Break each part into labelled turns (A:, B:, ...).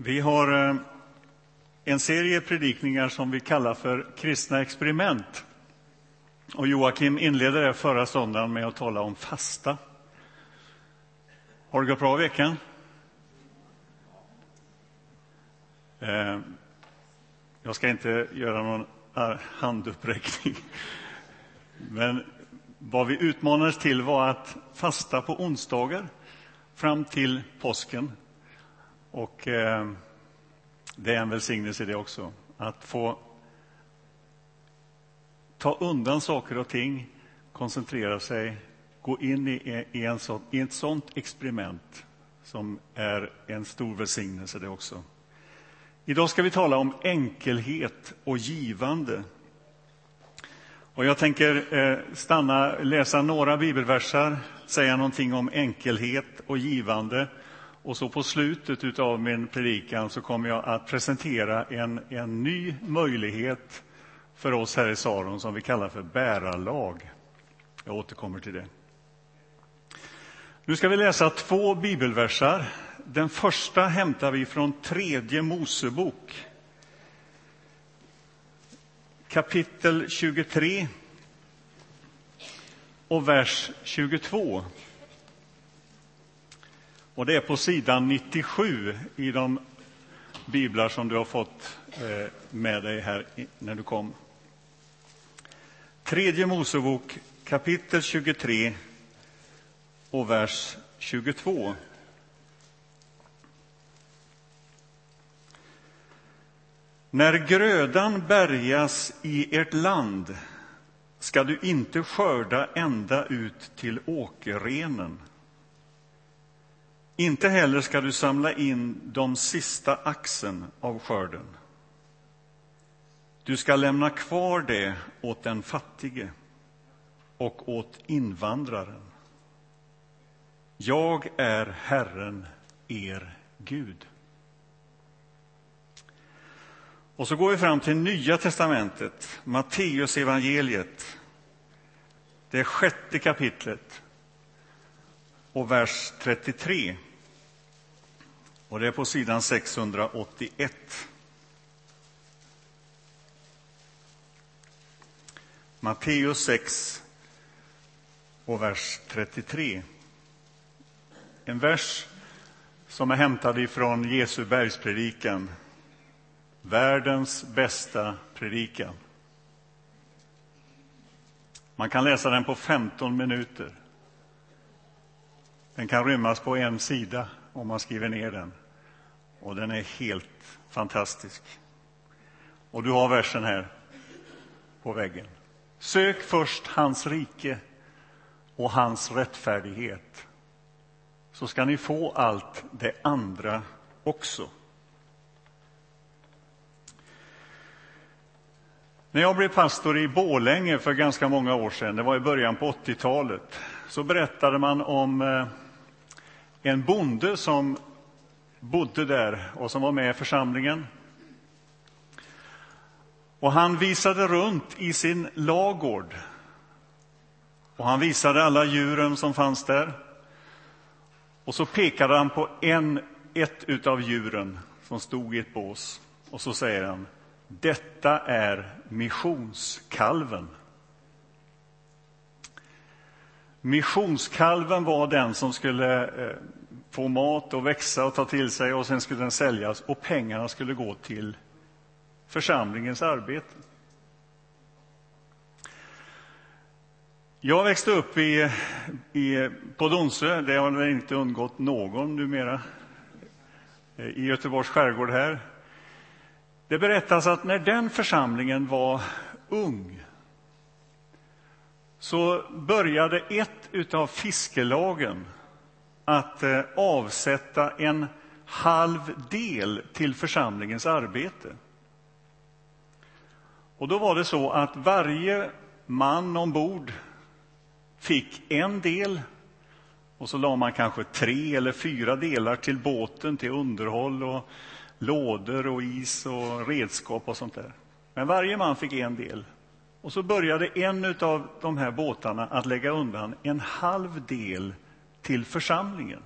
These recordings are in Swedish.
A: Vi har eh, en serie predikningar som vi kallar för kristna experiment. Och Joakim inledde det förra söndagen med att tala om fasta. Har det gått bra i veckan? Eh, jag ska inte göra någon handuppräckning. Men vad vi utmanades till var att fasta på onsdagar fram till påsken och eh, det är en välsignelse det också, att få ta undan saker och ting, koncentrera sig, gå in i, i, en sån, i ett sånt experiment som är en stor välsignelse det också. Idag ska vi tala om enkelhet och givande. Och jag tänker eh, stanna, läsa några bibelversar, säga någonting om enkelhet och givande och så på slutet av min predikan så kommer jag att presentera en, en ny möjlighet för oss här i Saron som vi kallar för bärarlag. Jag återkommer till det. Nu ska vi läsa två bibelversar. Den första hämtar vi från tredje Mosebok. Kapitel 23 och vers 22. Och det är på sidan 97 i de biblar som du har fått eh, med dig här när du kom. Tredje Mosebok kapitel 23 och vers 22. När grödan bärgas i ert land ska du inte skörda ända ut till åkerrenen inte heller ska du samla in de sista axen av skörden. Du ska lämna kvar det åt den fattige och åt invandraren. Jag är Herren, er Gud. Och så går vi fram till Nya testamentet, Matteus evangeliet. Det sjätte kapitlet och vers 33. Och det är på sidan 681. Matteus 6 och vers 33. En vers som är hämtad ifrån Jesu bergspredikan. Världens bästa predikan. Man kan läsa den på 15 minuter. Den kan rymmas på en sida om man skriver ner den. Och den är helt fantastisk. Och du har versen här på väggen. Sök först hans rike och hans rättfärdighet så ska ni få allt det andra också. När jag blev pastor i Bålänge för ganska många år sedan, det var i början på 80-talet, så berättade man om eh, en bonde som bodde där och som var med i församlingen. Och han visade runt i sin lagård. Och han visade alla djuren som fanns där. Och så pekade han på en, ett av djuren som stod i ett bås. Och så säger han, detta är missionskalven. Missionskalven var den som skulle eh, få mat och växa och ta till sig och sen skulle den säljas och pengarna skulle gå till församlingens arbete. Jag växte upp i, i, på Donsö, det har väl inte undgått någon numera, eh, i Göteborgs skärgård här. Det berättas att när den församlingen var ung så började ett av fiskelagen att eh, avsätta en halv del till församlingens arbete. Och då var det så att varje man ombord fick en del och så la man kanske tre eller fyra delar till båten, till underhåll och lådor och is och redskap och sånt där. Men varje man fick en del. Och så började en av de här båtarna att lägga undan en halv del till församlingen.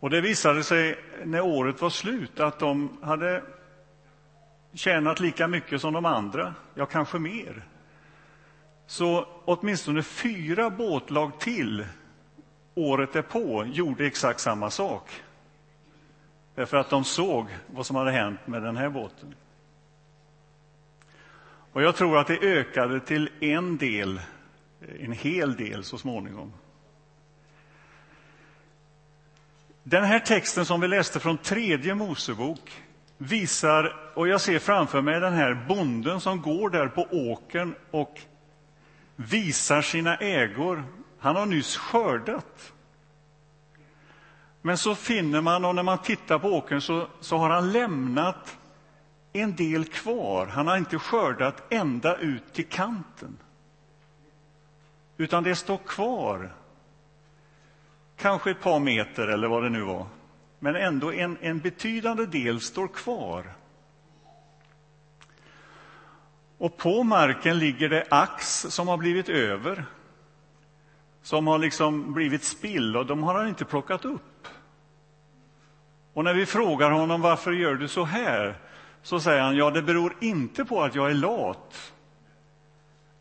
A: Och det visade sig när året var slut att de hade tjänat lika mycket som de andra, ja, kanske mer. Så åtminstone fyra båtlag till året därpå gjorde exakt samma sak. Därför att de såg vad som hade hänt med den här båten. Och jag tror att det ökade till en del, en hel del så småningom. Den här texten som vi läste från tredje Mosebok visar, och jag ser framför mig den här bonden som går där på åkern och visar sina ägor. Han har nyss skördat. Men så finner man, och när man tittar på åkern så, så har han lämnat en del kvar. Han har inte skördat ända ut till kanten. Utan det står kvar. Kanske ett par meter eller vad det nu var. Men ändå en, en betydande del står kvar. Och på marken ligger det ax som har blivit över. Som har liksom blivit spill och de har han inte plockat upp. Och när vi frågar honom varför gör du så här så säger han ja, det beror inte på att jag är lat.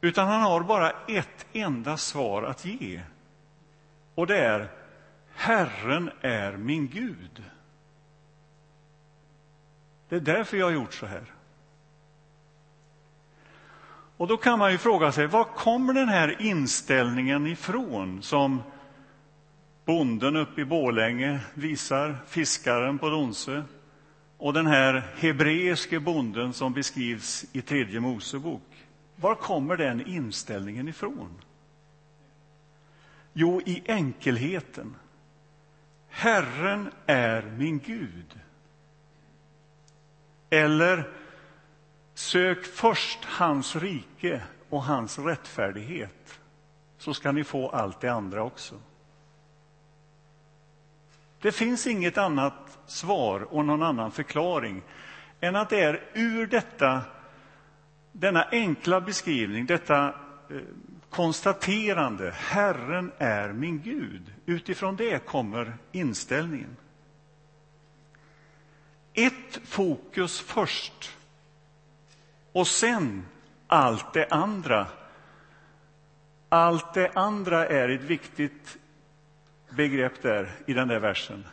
A: Utan han har bara ett enda svar att ge. Och det är Herren är min Gud. Det är därför jag har gjort så här. Och då kan man ju fråga sig, var kommer den här inställningen ifrån som bonden uppe i Bålänge visar fiskaren på Donsö och den här hebreiske bonden som beskrivs i tredje Mosebok. Var kommer den inställningen ifrån? Jo, i enkelheten. Herren är min Gud. Eller sök först hans rike och hans rättfärdighet, så ska ni få allt det andra också. Det finns inget annat svar och någon annan förklaring än att det är ur detta, denna enkla beskrivning, detta eh, konstaterande, Herren är min Gud, utifrån det kommer inställningen. Ett fokus först, och sen allt det andra. Allt det andra är ett viktigt begrepp där i den där versen.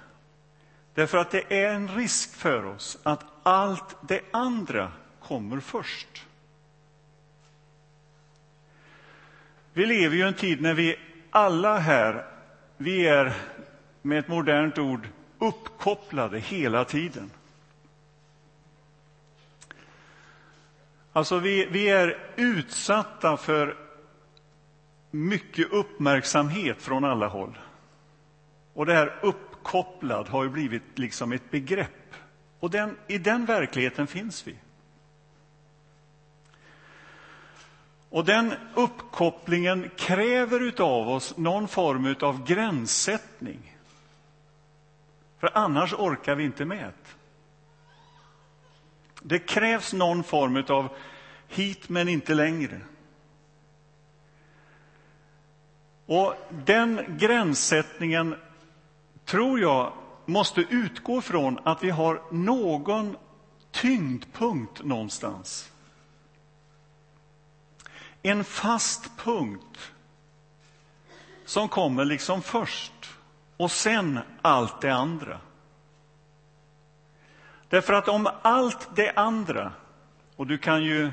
A: Därför att det är en risk för oss att allt det andra kommer först. Vi lever ju i en tid när vi alla här, vi är med ett modernt ord uppkopplade hela tiden. Alltså, vi, vi är utsatta för mycket uppmärksamhet från alla håll. Och det här uppkopplad har ju blivit liksom ett begrepp. Och den, i den verkligheten finns vi. Och den uppkopplingen kräver av oss någon form av gränssättning. För annars orkar vi inte med. Det krävs någon form av hit men inte längre. Och den gränssättningen tror jag måste utgå från att vi har någon tyngdpunkt någonstans. En fast punkt som kommer liksom först och sen allt det andra. Därför att om allt det andra, och du kan ju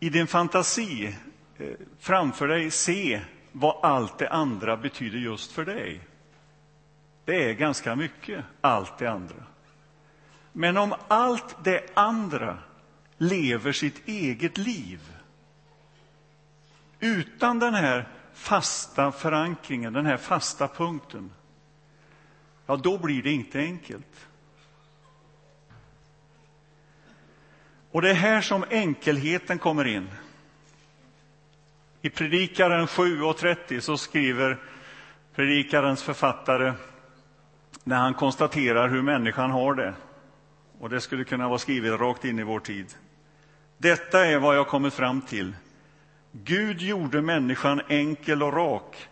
A: i din fantasi eh, framför dig se vad allt det andra betyder just för dig. Det är ganska mycket, allt det andra. Men om allt det andra lever sitt eget liv utan den här fasta förankringen, den här fasta punkten, ja, då blir det inte enkelt. Och det är här som enkelheten kommer in. I Predikaren 7.30 så skriver Predikarens författare när han konstaterar hur människan har det. Och det skulle kunna vara skrivet rakt in i vår tid. Detta är vad jag kommit fram till. Gud gjorde människan enkel och rak,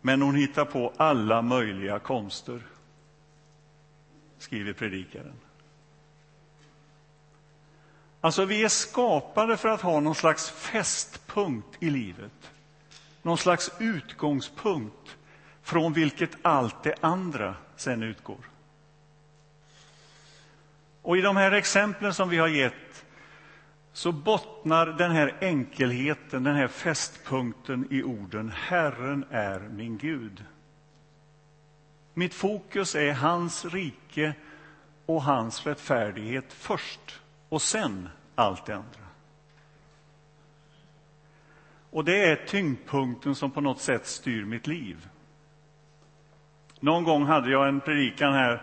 A: men hon hittar på alla möjliga konster. skriver predikaren. Alltså, vi är skapade för att ha någon slags fästpunkt i livet. Någon slags utgångspunkt från vilket allt det andra sen utgår. Och i de här exemplen som vi har gett så bottnar den här enkelheten, den här fästpunkten i orden Herren är min Gud. Mitt fokus är hans rike och hans rättfärdighet först och sen allt det andra. Och det är tyngdpunkten som på något sätt styr mitt liv. Någon gång hade jag en predikan här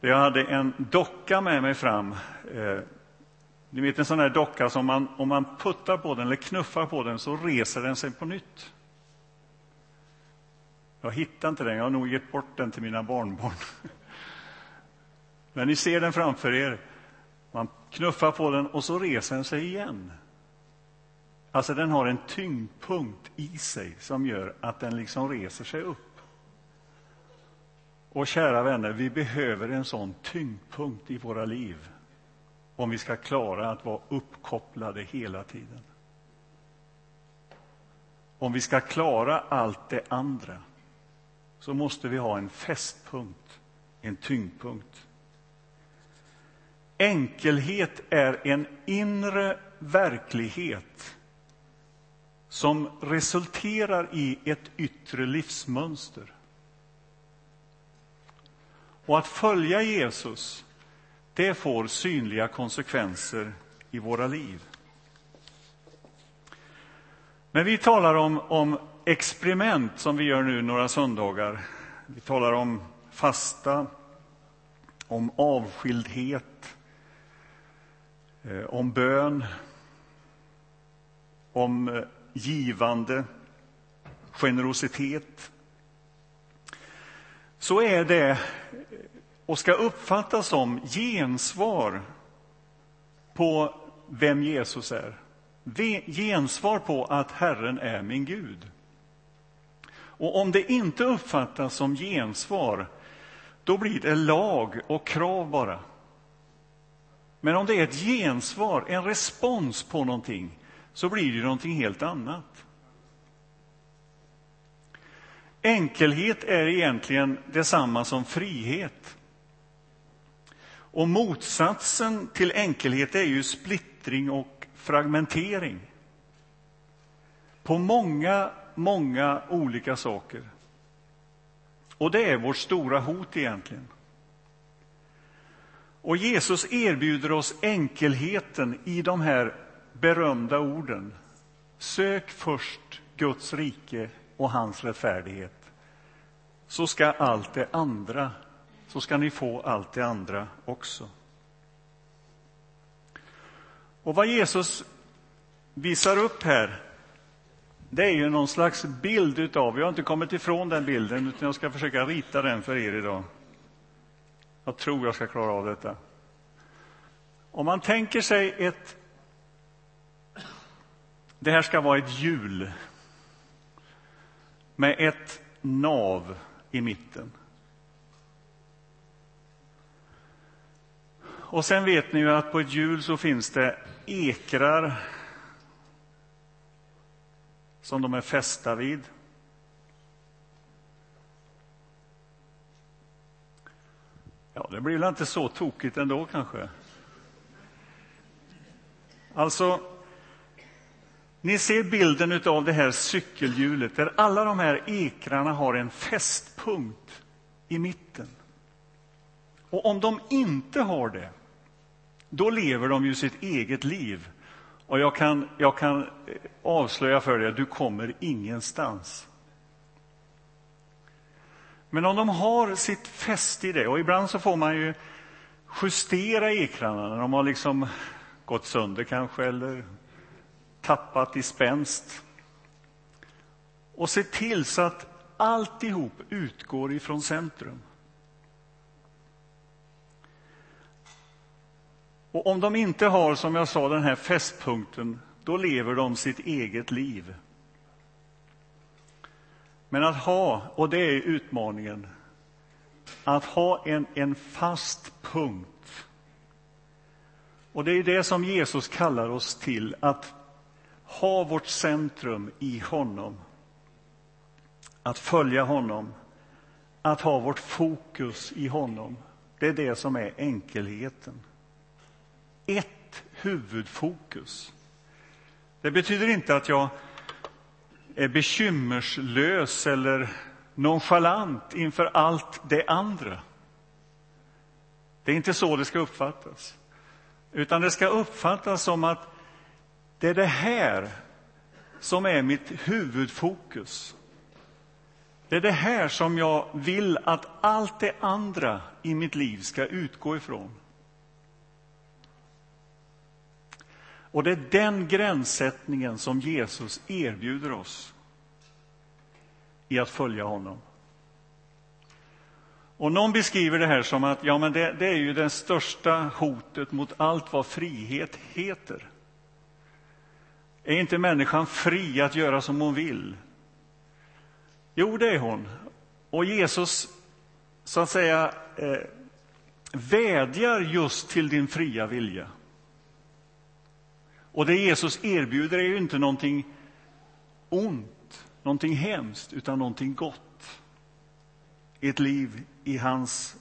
A: där jag hade en docka med mig fram. Eh, ni vet en sån här docka som man, om man puttar på den eller knuffar på den så reser den sig på nytt. Jag hittar inte den, jag har nog gett bort den till mina barnbarn. Men ni ser den framför er. Man knuffar på den och så reser den sig igen. Alltså den har en tyngdpunkt i sig som gör att den liksom reser sig upp. Och kära vänner, vi behöver en sån tyngdpunkt i våra liv om vi ska klara att vara uppkopplade hela tiden. Om vi ska klara allt det andra så måste vi ha en fästpunkt, en tyngdpunkt. Enkelhet är en inre verklighet som resulterar i ett yttre livsmönster. Och att följa Jesus, det får synliga konsekvenser i våra liv. Men vi talar om, om experiment som vi gör nu några söndagar. Vi talar om fasta, om avskildhet, eh, om bön, om eh, givande, generositet. Så är det och ska uppfattas som gensvar på vem Jesus är. Gensvar på att Herren är min Gud. Och om det inte uppfattas som gensvar, då blir det lag och krav bara. Men om det är ett gensvar, en respons på någonting, så blir det någonting helt annat. Enkelhet är egentligen detsamma som frihet. Och motsatsen till enkelhet är ju splittring och fragmentering. På många, många olika saker. Och det är vårt stora hot egentligen. Och Jesus erbjuder oss enkelheten i de här berömda orden. Sök först Guds rike och hans rättfärdighet, så ska allt det andra så ska ni få allt det andra också. Och vad Jesus visar upp här, det är ju någon slags bild utav, jag har inte kommit ifrån den bilden, utan jag ska försöka rita den för er idag. Jag tror jag ska klara av detta. Om man tänker sig ett... Det här ska vara ett hjul med ett nav i mitten. Och sen vet ni ju att på ett hjul så finns det ekrar som de är fästa vid. Ja, det blir väl inte så tokigt ändå kanske. Alltså, ni ser bilden av det här cykelhjulet där alla de här ekrarna har en fästpunkt i mitten. Och om de inte har det, då lever de ju sitt eget liv. Och jag kan, jag kan eh, avslöja för dig, du kommer ingenstans. Men om de har sitt fäste i det, och ibland så får man ju justera ekrarna när de har liksom gått sönder kanske, eller tappat i spänst. Och se till så att alltihop utgår ifrån centrum. Och om de inte har, som jag sa, den här fästpunkten, då lever de sitt eget liv. Men att ha, och det är utmaningen, att ha en, en fast punkt. Och det är det som Jesus kallar oss till, att ha vårt centrum i honom. Att följa honom, att ha vårt fokus i honom. Det är det som är enkelheten. Ett huvudfokus. Det betyder inte att jag är bekymmerslös eller nonchalant inför allt det andra. Det är inte så det ska uppfattas. Utan det ska uppfattas som att det är det här som är mitt huvudfokus. Det är det här som jag vill att allt det andra i mitt liv ska utgå ifrån. Och det är den gränssättningen som Jesus erbjuder oss i att följa honom. Och någon beskriver det här som att ja, men det, det är ju det största hotet mot allt vad frihet heter. Är inte människan fri att göra som hon vill? Jo, det är hon. Och Jesus, så att säga, eh, vädjar just till din fria vilja. Och det Jesus erbjuder är ju inte någonting ont, någonting hemskt, utan någonting gott. Ett liv i hans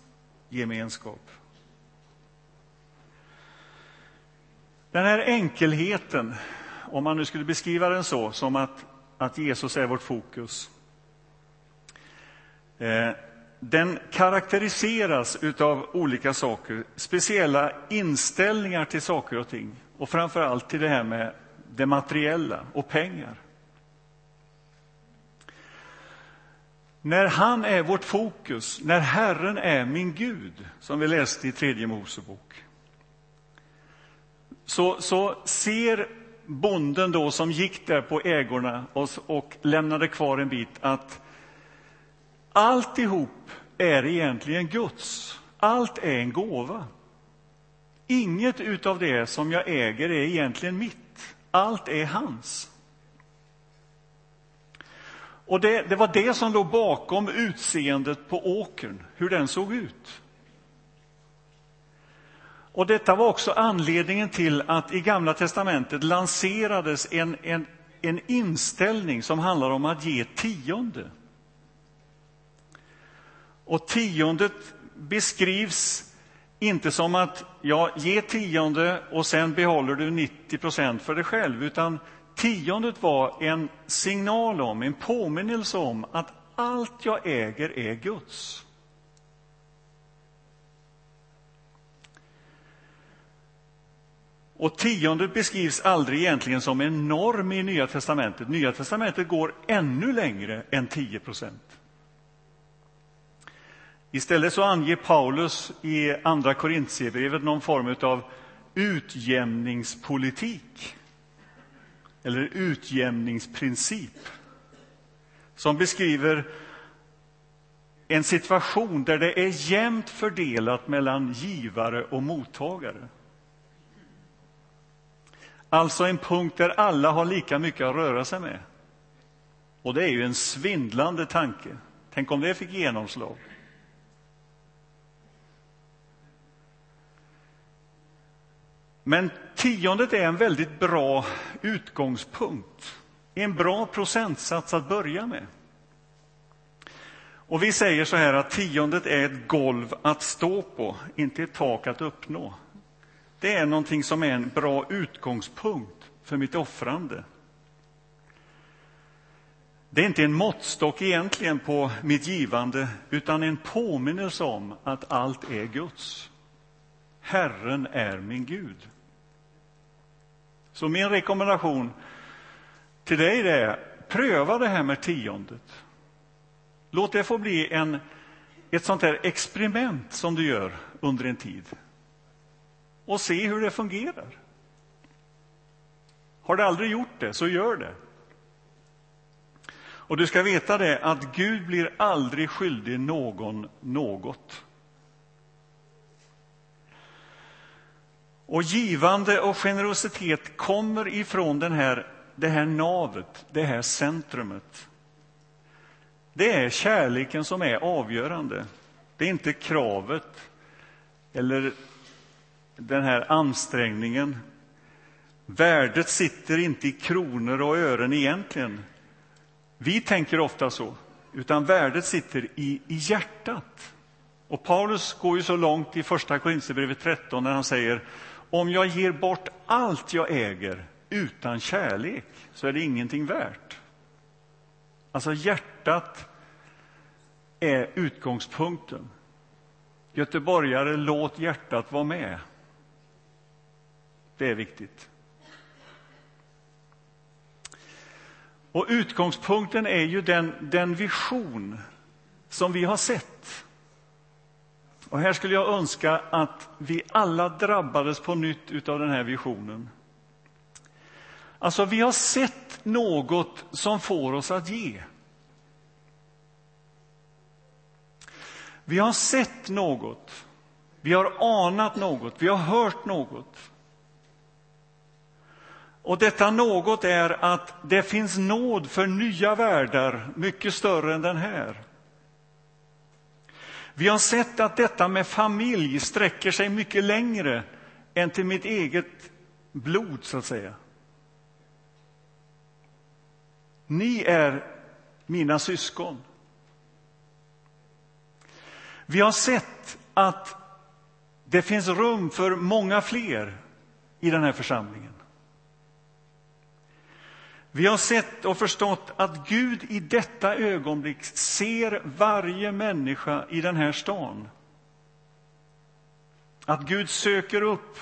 A: gemenskap. Den här enkelheten, om man nu skulle beskriva den så, som att, att Jesus är vårt fokus, eh, den karaktäriseras av olika saker, speciella inställningar till saker och ting och framför allt till det här med det materiella och pengar. När han är vårt fokus, när Herren är min Gud, som vi läste i tredje Mosebok, så, så ser bonden då som gick där på ägorna och, och lämnade kvar en bit att alltihop är egentligen Guds. Allt är en gåva. Inget utav det som jag äger är egentligen mitt. Allt är hans. Och det, det, var det som låg bakom utseendet på åkern, hur den såg ut. Och detta var också anledningen till att i Gamla testamentet lanserades en, en, en inställning som handlar om att ge tionde. Och tiondet beskrivs inte som att ja, ge tionde och sen behåller du 90 procent för dig själv, utan tiondet var en signal om, en påminnelse om att allt jag äger är Guds. Och tiondet beskrivs aldrig egentligen som en norm i Nya testamentet. Nya testamentet går ännu längre än 10 procent. Istället så anger Paulus i Andra Korintierbrevet någon form av utjämningspolitik eller utjämningsprincip som beskriver en situation där det är jämnt fördelat mellan givare och mottagare. Alltså en punkt där alla har lika mycket att röra sig med. Och det är ju en svindlande tanke. Tänk om det fick genomslag. Men tiondet är en väldigt bra utgångspunkt, en bra procentsats att börja med. Och vi säger så här att tiondet är ett golv att stå på, inte ett tak att uppnå. Det är någonting som är en bra utgångspunkt för mitt offrande. Det är inte en måttstock egentligen på mitt givande, utan en påminnelse om att allt är Guds. Herren är min Gud. Så min rekommendation till dig är pröva det här med tiondet. Låt det få bli en, ett sånt här experiment som du gör under en tid. Och se hur det fungerar. Har du aldrig gjort det, så gör det. Och du ska veta det att Gud blir aldrig skyldig någon något. Och givande och generositet kommer ifrån den här, det här navet, det här centrumet. Det är kärleken som är avgörande. Det är inte kravet eller den här ansträngningen. Värdet sitter inte i kronor och ören egentligen. Vi tänker ofta så, utan värdet sitter i, i hjärtat. Och Paulus går ju så långt i Första Korinthierbrevet 13 när han säger om jag ger bort allt jag äger utan kärlek så är det ingenting värt. Alltså hjärtat är utgångspunkten. Göteborgare, låt hjärtat vara med. Det är viktigt. Och utgångspunkten är ju den, den vision som vi har sett. Och här skulle jag önska att vi alla drabbades på nytt av den här visionen. Alltså, vi har sett något som får oss att ge. Vi har sett något, vi har anat något, vi har hört något. Och detta något är att det finns nåd för nya världar, mycket större än den här. Vi har sett att detta med familj sträcker sig mycket längre än till mitt eget blod, så att säga. Ni är mina syskon. Vi har sett att det finns rum för många fler i den här församlingen. Vi har sett och förstått att Gud i detta ögonblick ser varje människa i den här stan. Att Gud söker upp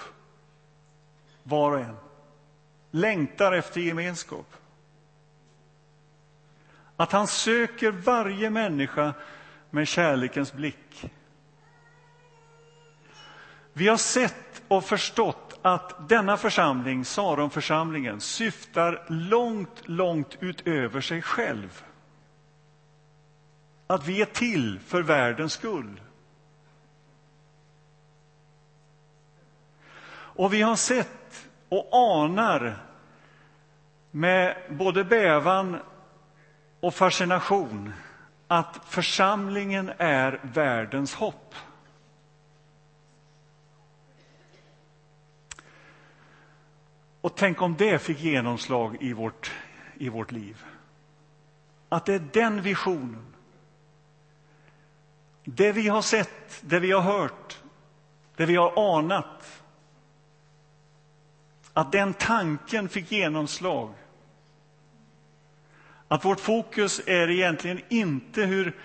A: var och en, längtar efter gemenskap. Att han söker varje människa med kärlekens blick. Vi har sett och förstått att denna församling, Saronförsamlingen, syftar långt, långt utöver sig själv. Att vi är till för världens skull. Och vi har sett och anar med både bävan och fascination att församlingen är världens hopp. Och tänk om det fick genomslag i vårt, i vårt liv. Att det är den visionen. Det vi har sett, det vi har hört, det vi har anat. Att den tanken fick genomslag att vårt fokus är egentligen inte hur,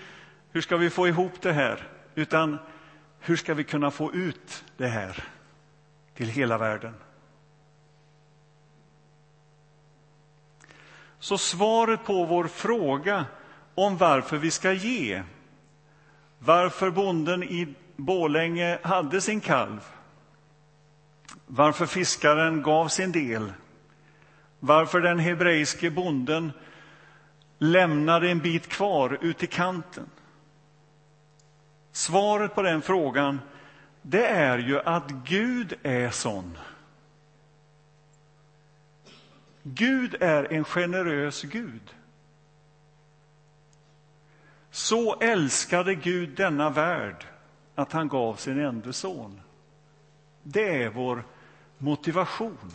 A: hur ska vi få ihop det här, utan hur ska vi kunna få ut det här till hela världen? Så svaret på vår fråga om varför vi ska ge, varför bonden i Bålänge hade sin kalv, varför fiskaren gav sin del, varför den hebreiske bonden lämnade en bit kvar ut i kanten? Svaret på den frågan det är ju att Gud är sån. Gud är en generös Gud. Så älskade Gud denna värld att han gav sin enda son. Det är vår motivation.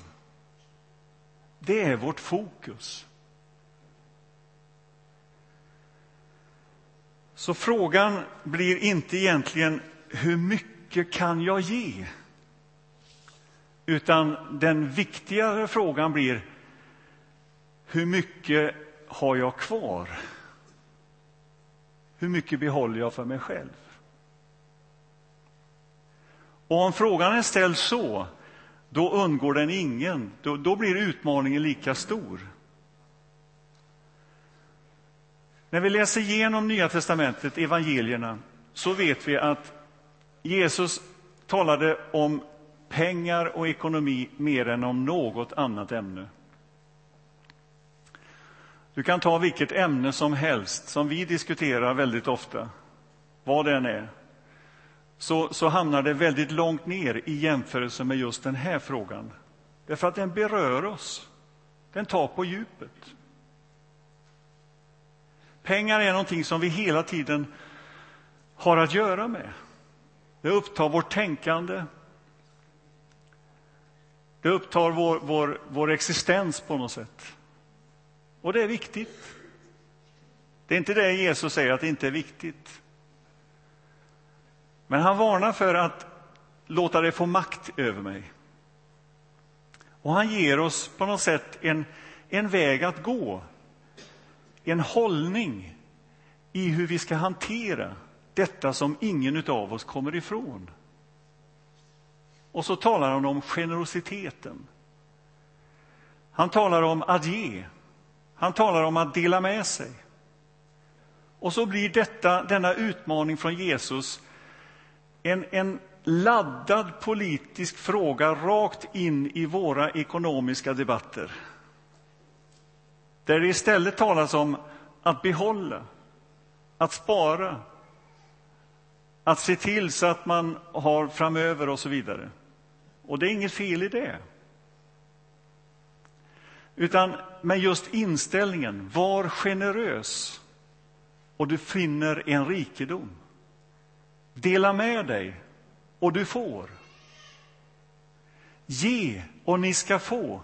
A: Det är vårt fokus. Så frågan blir inte egentligen hur mycket kan jag ge? Utan den viktigare frågan blir hur mycket har jag kvar? Hur mycket behåller jag för mig själv? Och om frågan är ställd så, då undgår den ingen. Då, då blir utmaningen lika stor. När vi läser igenom Nya testamentet, evangelierna, så vet vi att Jesus talade om pengar och ekonomi mer än om något annat ämne. Du kan ta vilket ämne som helst som vi diskuterar väldigt ofta, vad det än är, så, så hamnar det väldigt långt ner i jämförelse med just den här frågan. Därför att den berör oss. Den tar på djupet. Pengar är någonting som vi hela tiden har att göra med. Det upptar vårt tänkande. Det upptar vår, vår, vår existens på något sätt. Och det är viktigt. Det är inte det Jesus säger att det inte är viktigt. Men han varnar för att låta det få makt över mig. Och han ger oss på något sätt en, en väg att gå, en hållning i hur vi ska hantera detta som ingen av oss kommer ifrån. Och så talar han om generositeten. Han talar om att ge. Han talar om att dela med sig. Och så blir detta, denna utmaning från Jesus en, en laddad politisk fråga rakt in i våra ekonomiska debatter. Där det istället talas om att behålla, att spara, att se till så att man har framöver och så vidare. Och det är inget fel i det. Utan med just inställningen, var generös och du finner en rikedom. Dela med dig och du får. Ge och ni ska få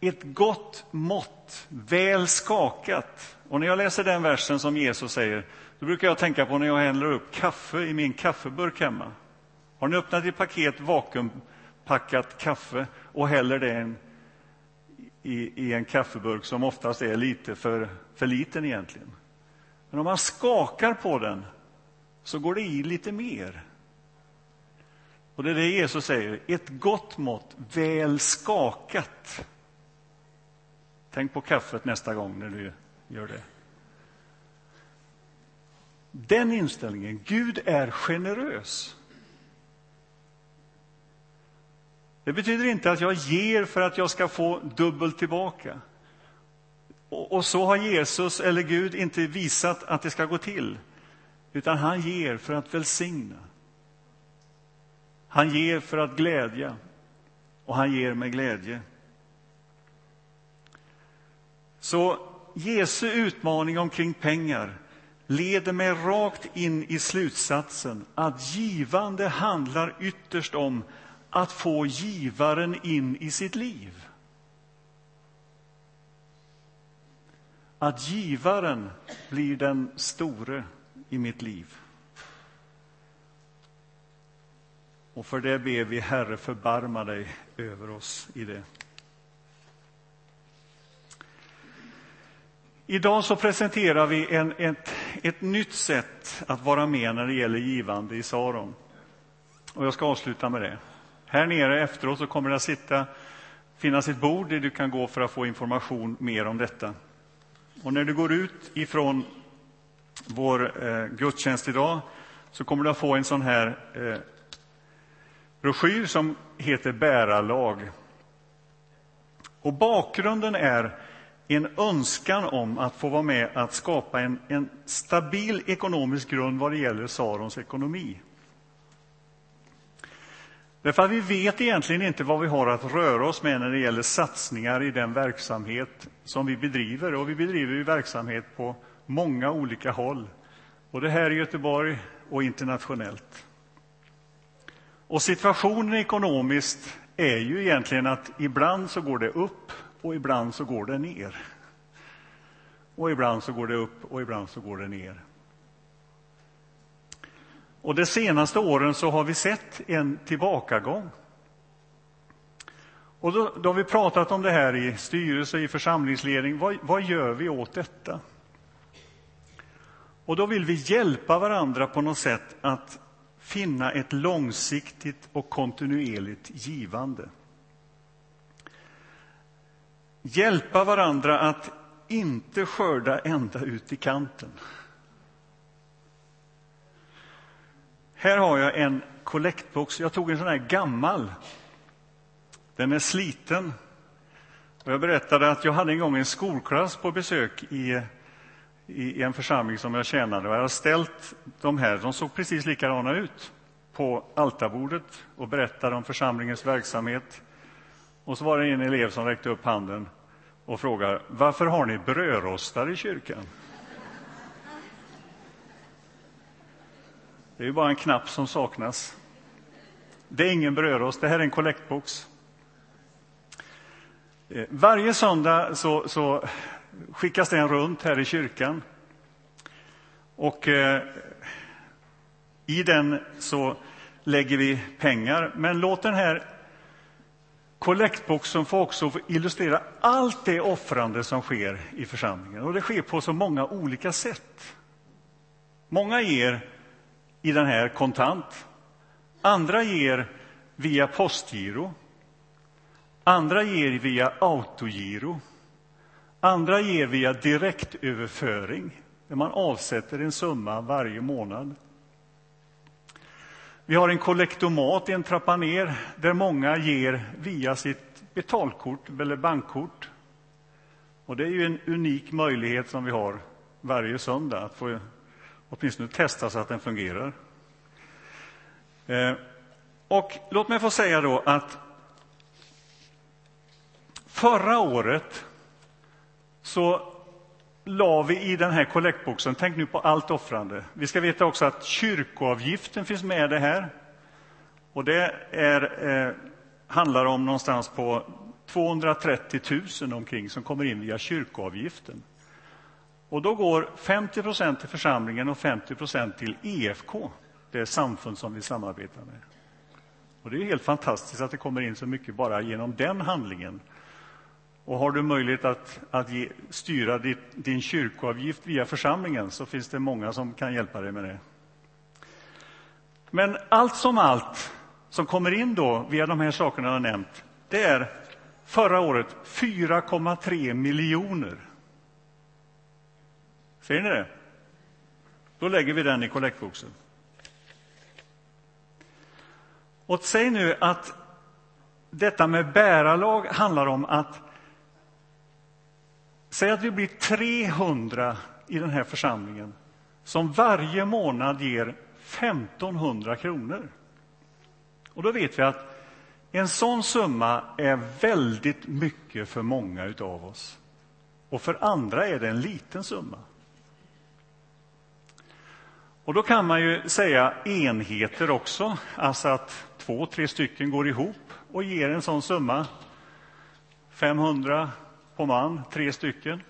A: ett gott mått, väl skakat. Och när jag läser den versen som Jesus säger, då brukar jag tänka på när jag häller upp kaffe i min kaffeburk hemma. Har ni öppnat ett paket vakuumpackat kaffe och häller det en, i, i en kaffeburk som oftast är lite för, för liten egentligen. Men om man skakar på den så går det i lite mer. Och det är det Jesus säger, ett gott mått, väl skakat. Tänk på kaffet nästa gång när du gör det. Den inställningen, Gud är generös. Det betyder inte att jag ger för att jag ska få dubbelt tillbaka. Och, så har Jesus eller Gud inte visat att det ska gå till, utan han ger för att välsigna. Han ger för att glädja, och han ger med glädje. Så Jesu utmaning omkring pengar leder mig rakt in i slutsatsen att givande handlar ytterst om att få givaren in i sitt liv. Att givaren blir den store i mitt liv. Och för det ber vi, Herre, förbarma dig över oss i det. Idag så presenterar vi en, ett, ett nytt sätt att vara med när det gäller givande i Saron. Och jag ska avsluta med det. Här nere efteråt så kommer det att sitta, finnas ett bord där du kan gå för att få information mer om detta. Och när du går ut ifrån vår eh, gudstjänst idag så kommer du att få en sån här eh, broschyr som heter Bärarlag. Och bakgrunden är en önskan om att få vara med att skapa en, en stabil ekonomisk grund vad det gäller Sarons ekonomi. Därför att vi vet egentligen inte vad vi har att röra oss med när det gäller satsningar i den verksamhet som vi bedriver. Och vi bedriver ju verksamhet på många olika håll, både här i Göteborg och internationellt. Och situationen ekonomiskt är ju egentligen att ibland så går det upp och ibland så går det ner. Och ibland så går det upp och ibland så går det ner. Och de senaste åren så har vi sett en tillbakagång. Och då, då har vi pratat om det här i styrelse, i församlingsledning. Vad, vad gör vi åt detta? Och då vill vi hjälpa varandra på något sätt att finna ett långsiktigt och kontinuerligt givande. Hjälpa varandra att inte skörda ända ut i kanten. Här har jag en kollektbox. Jag tog en sån här gammal. Den är sliten. Och jag berättade att jag hade en gång en skolklass på besök i, i en församling som jag tjänade. Och jag hade ställt de här, de såg precis likadana ut, på altarbordet och berättade om församlingens verksamhet. Och så var det en elev som räckte upp handen och frågade varför har ni brödrostar i kyrkan? Det är ju bara en knapp som saknas. Det är ingen brödrost, det här är en kollektbox. Eh, varje söndag så, så skickas den runt här i kyrkan. Och eh, i den så lägger vi pengar. Men låt den här kollektboxen få också illustrera allt det offrande som sker i församlingen. Och det sker på så många olika sätt. Många ger i den här kontant. Andra ger via postgiro. Andra ger via autogiro. Andra ger via direktöverföring, där man avsätter en summa varje månad. Vi har en kollektomat en trappa ner, där många ger via sitt betalkort eller bankkort. Och det är ju en unik möjlighet som vi har varje söndag, att få åtminstone testa så att den fungerar. Eh, och låt mig få säga då att förra året så la vi i den här kollektboxen, tänk nu på allt offrande. Vi ska veta också att kyrkoavgiften finns med det här. Och det är, eh, handlar om någonstans på 230 000 omkring som kommer in via kyrkoavgiften. Och då går 50 procent till församlingen och 50 procent till EFK, det samfund som vi samarbetar med. Och det är helt fantastiskt att det kommer in så mycket bara genom den handlingen. Och har du möjlighet att, att ge, styra ditt, din kyrkoavgift via församlingen så finns det många som kan hjälpa dig med det. Men allt som allt som kommer in då via de här sakerna jag har nämnt, det är förra året 4,3 miljoner. Ser ni det? Då lägger vi den i kollektboxen. Och säg nu att detta med bärarlag handlar om att Säg att vi blir 300 i den här församlingen som varje månad ger 1500 kronor. Och då vet vi att en sån summa är väldigt mycket för många av oss. Och för andra är det en liten summa. Och då kan man ju säga enheter också, alltså att två, tre stycken går ihop och ger en sån summa. 500 på man, tre stycken.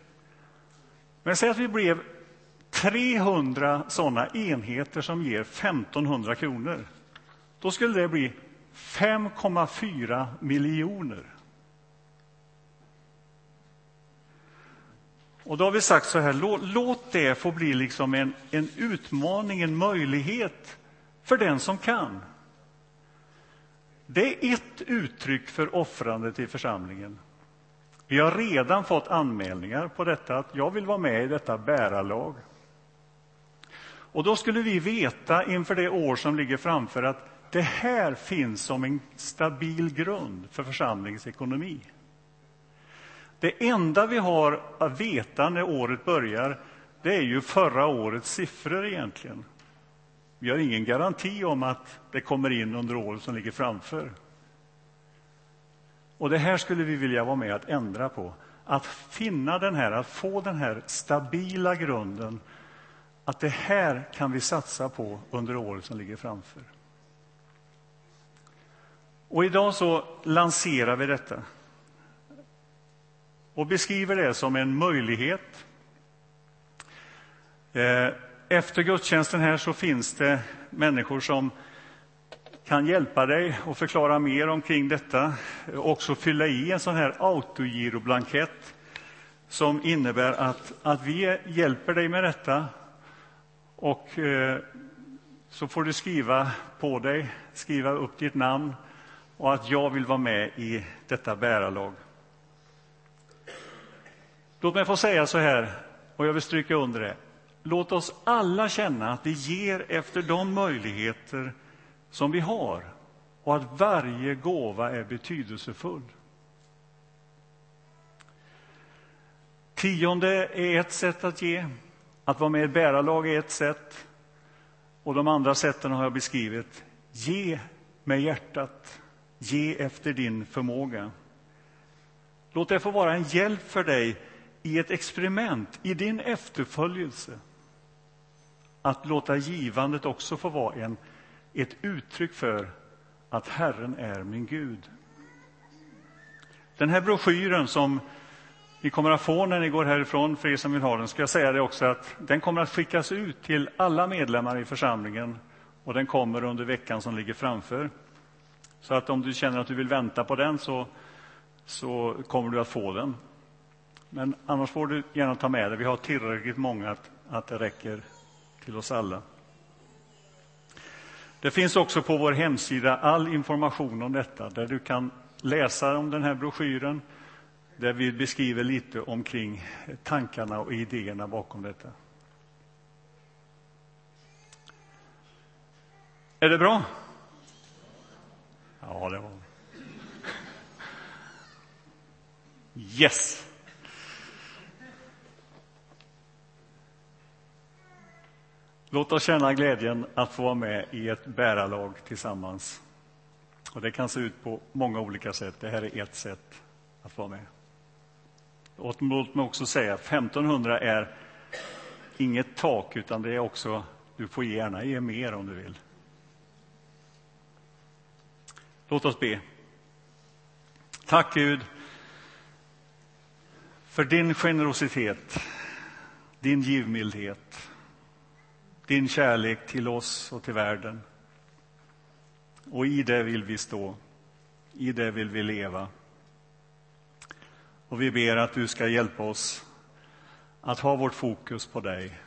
A: Men säg att vi blev 300 såna enheter som ger 1500 kronor. Då skulle det bli 5,4 miljoner. Och då har vi sagt så här, låt, låt det få bli liksom en, en utmaning, en möjlighet för den som kan. Det är ett uttryck för offrandet i församlingen. Vi har redan fått anmälningar på detta, att jag vill vara med i detta bärarlag. Och då skulle vi veta inför det år som ligger framför att det här finns som en stabil grund för församlingens ekonomi. Det enda vi har att veta när året börjar, det är ju förra årets siffror egentligen. Vi har ingen garanti om att det kommer in under året som ligger framför. Och det här skulle vi vilja vara med att ändra på. Att finna den här, att få den här stabila grunden. Att det här kan vi satsa på under året som ligger framför. Och idag så lanserar vi detta och beskriver det som en möjlighet. Eh, efter gudstjänsten här så finns det människor som kan hjälpa dig och förklara mer omkring detta. Också fylla i en sån här autogiroblankett som innebär att, att vi hjälper dig med detta. Och eh, så får du skriva på dig, skriva upp ditt namn och att jag vill vara med i detta bärarlag. Låt mig få säga så här, och jag vill stryka under det. Låt oss alla känna att vi ger efter de möjligheter som vi har och att varje gåva är betydelsefull. Tionde är ett sätt att ge. Att vara med i ett bärarlag är ett sätt. Och de andra sätten har jag beskrivit. Ge med hjärtat. Ge efter din förmåga. Låt det få vara en hjälp för dig i ett experiment, i din efterföljelse. att låta givandet också få vara en, ett uttryck för att Herren är min Gud. Den här broschyren som ni kommer att få när ni går härifrån, för er som vill ha den, ska jag säga det också att den kommer att skickas ut till alla medlemmar i församlingen och den kommer under veckan som ligger framför. Så att om du känner att du vill vänta på den så, så kommer du att få den. Men annars får du gärna ta med det. Vi har tillräckligt många att, att det räcker till oss alla. Det finns också på vår hemsida all information om detta, där du kan läsa om den här broschyren, där vi beskriver lite omkring tankarna och idéerna bakom detta. Är det bra? Ja, det var Yes! Låt oss känna glädjen att få vara med i ett bärarlag tillsammans. Och Det kan se ut på många olika sätt. Det här är ett sätt att vara med. Och låt mig också säga att 1500 är inget tak, utan det är också, du får gärna ge mer om du vill. Låt oss be. Tack Gud för din generositet, din givmildhet, din kärlek till oss och till världen. Och i det vill vi stå, i det vill vi leva. Och vi ber att du ska hjälpa oss att ha vårt fokus på dig.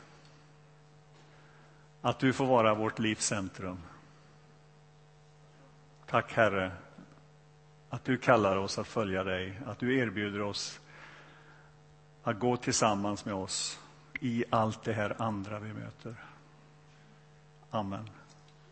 A: Att du får vara vårt livs centrum. Tack, Herre, att du kallar oss att följa dig, att du erbjuder oss att gå tillsammans med oss i allt det här andra vi möter. Amen.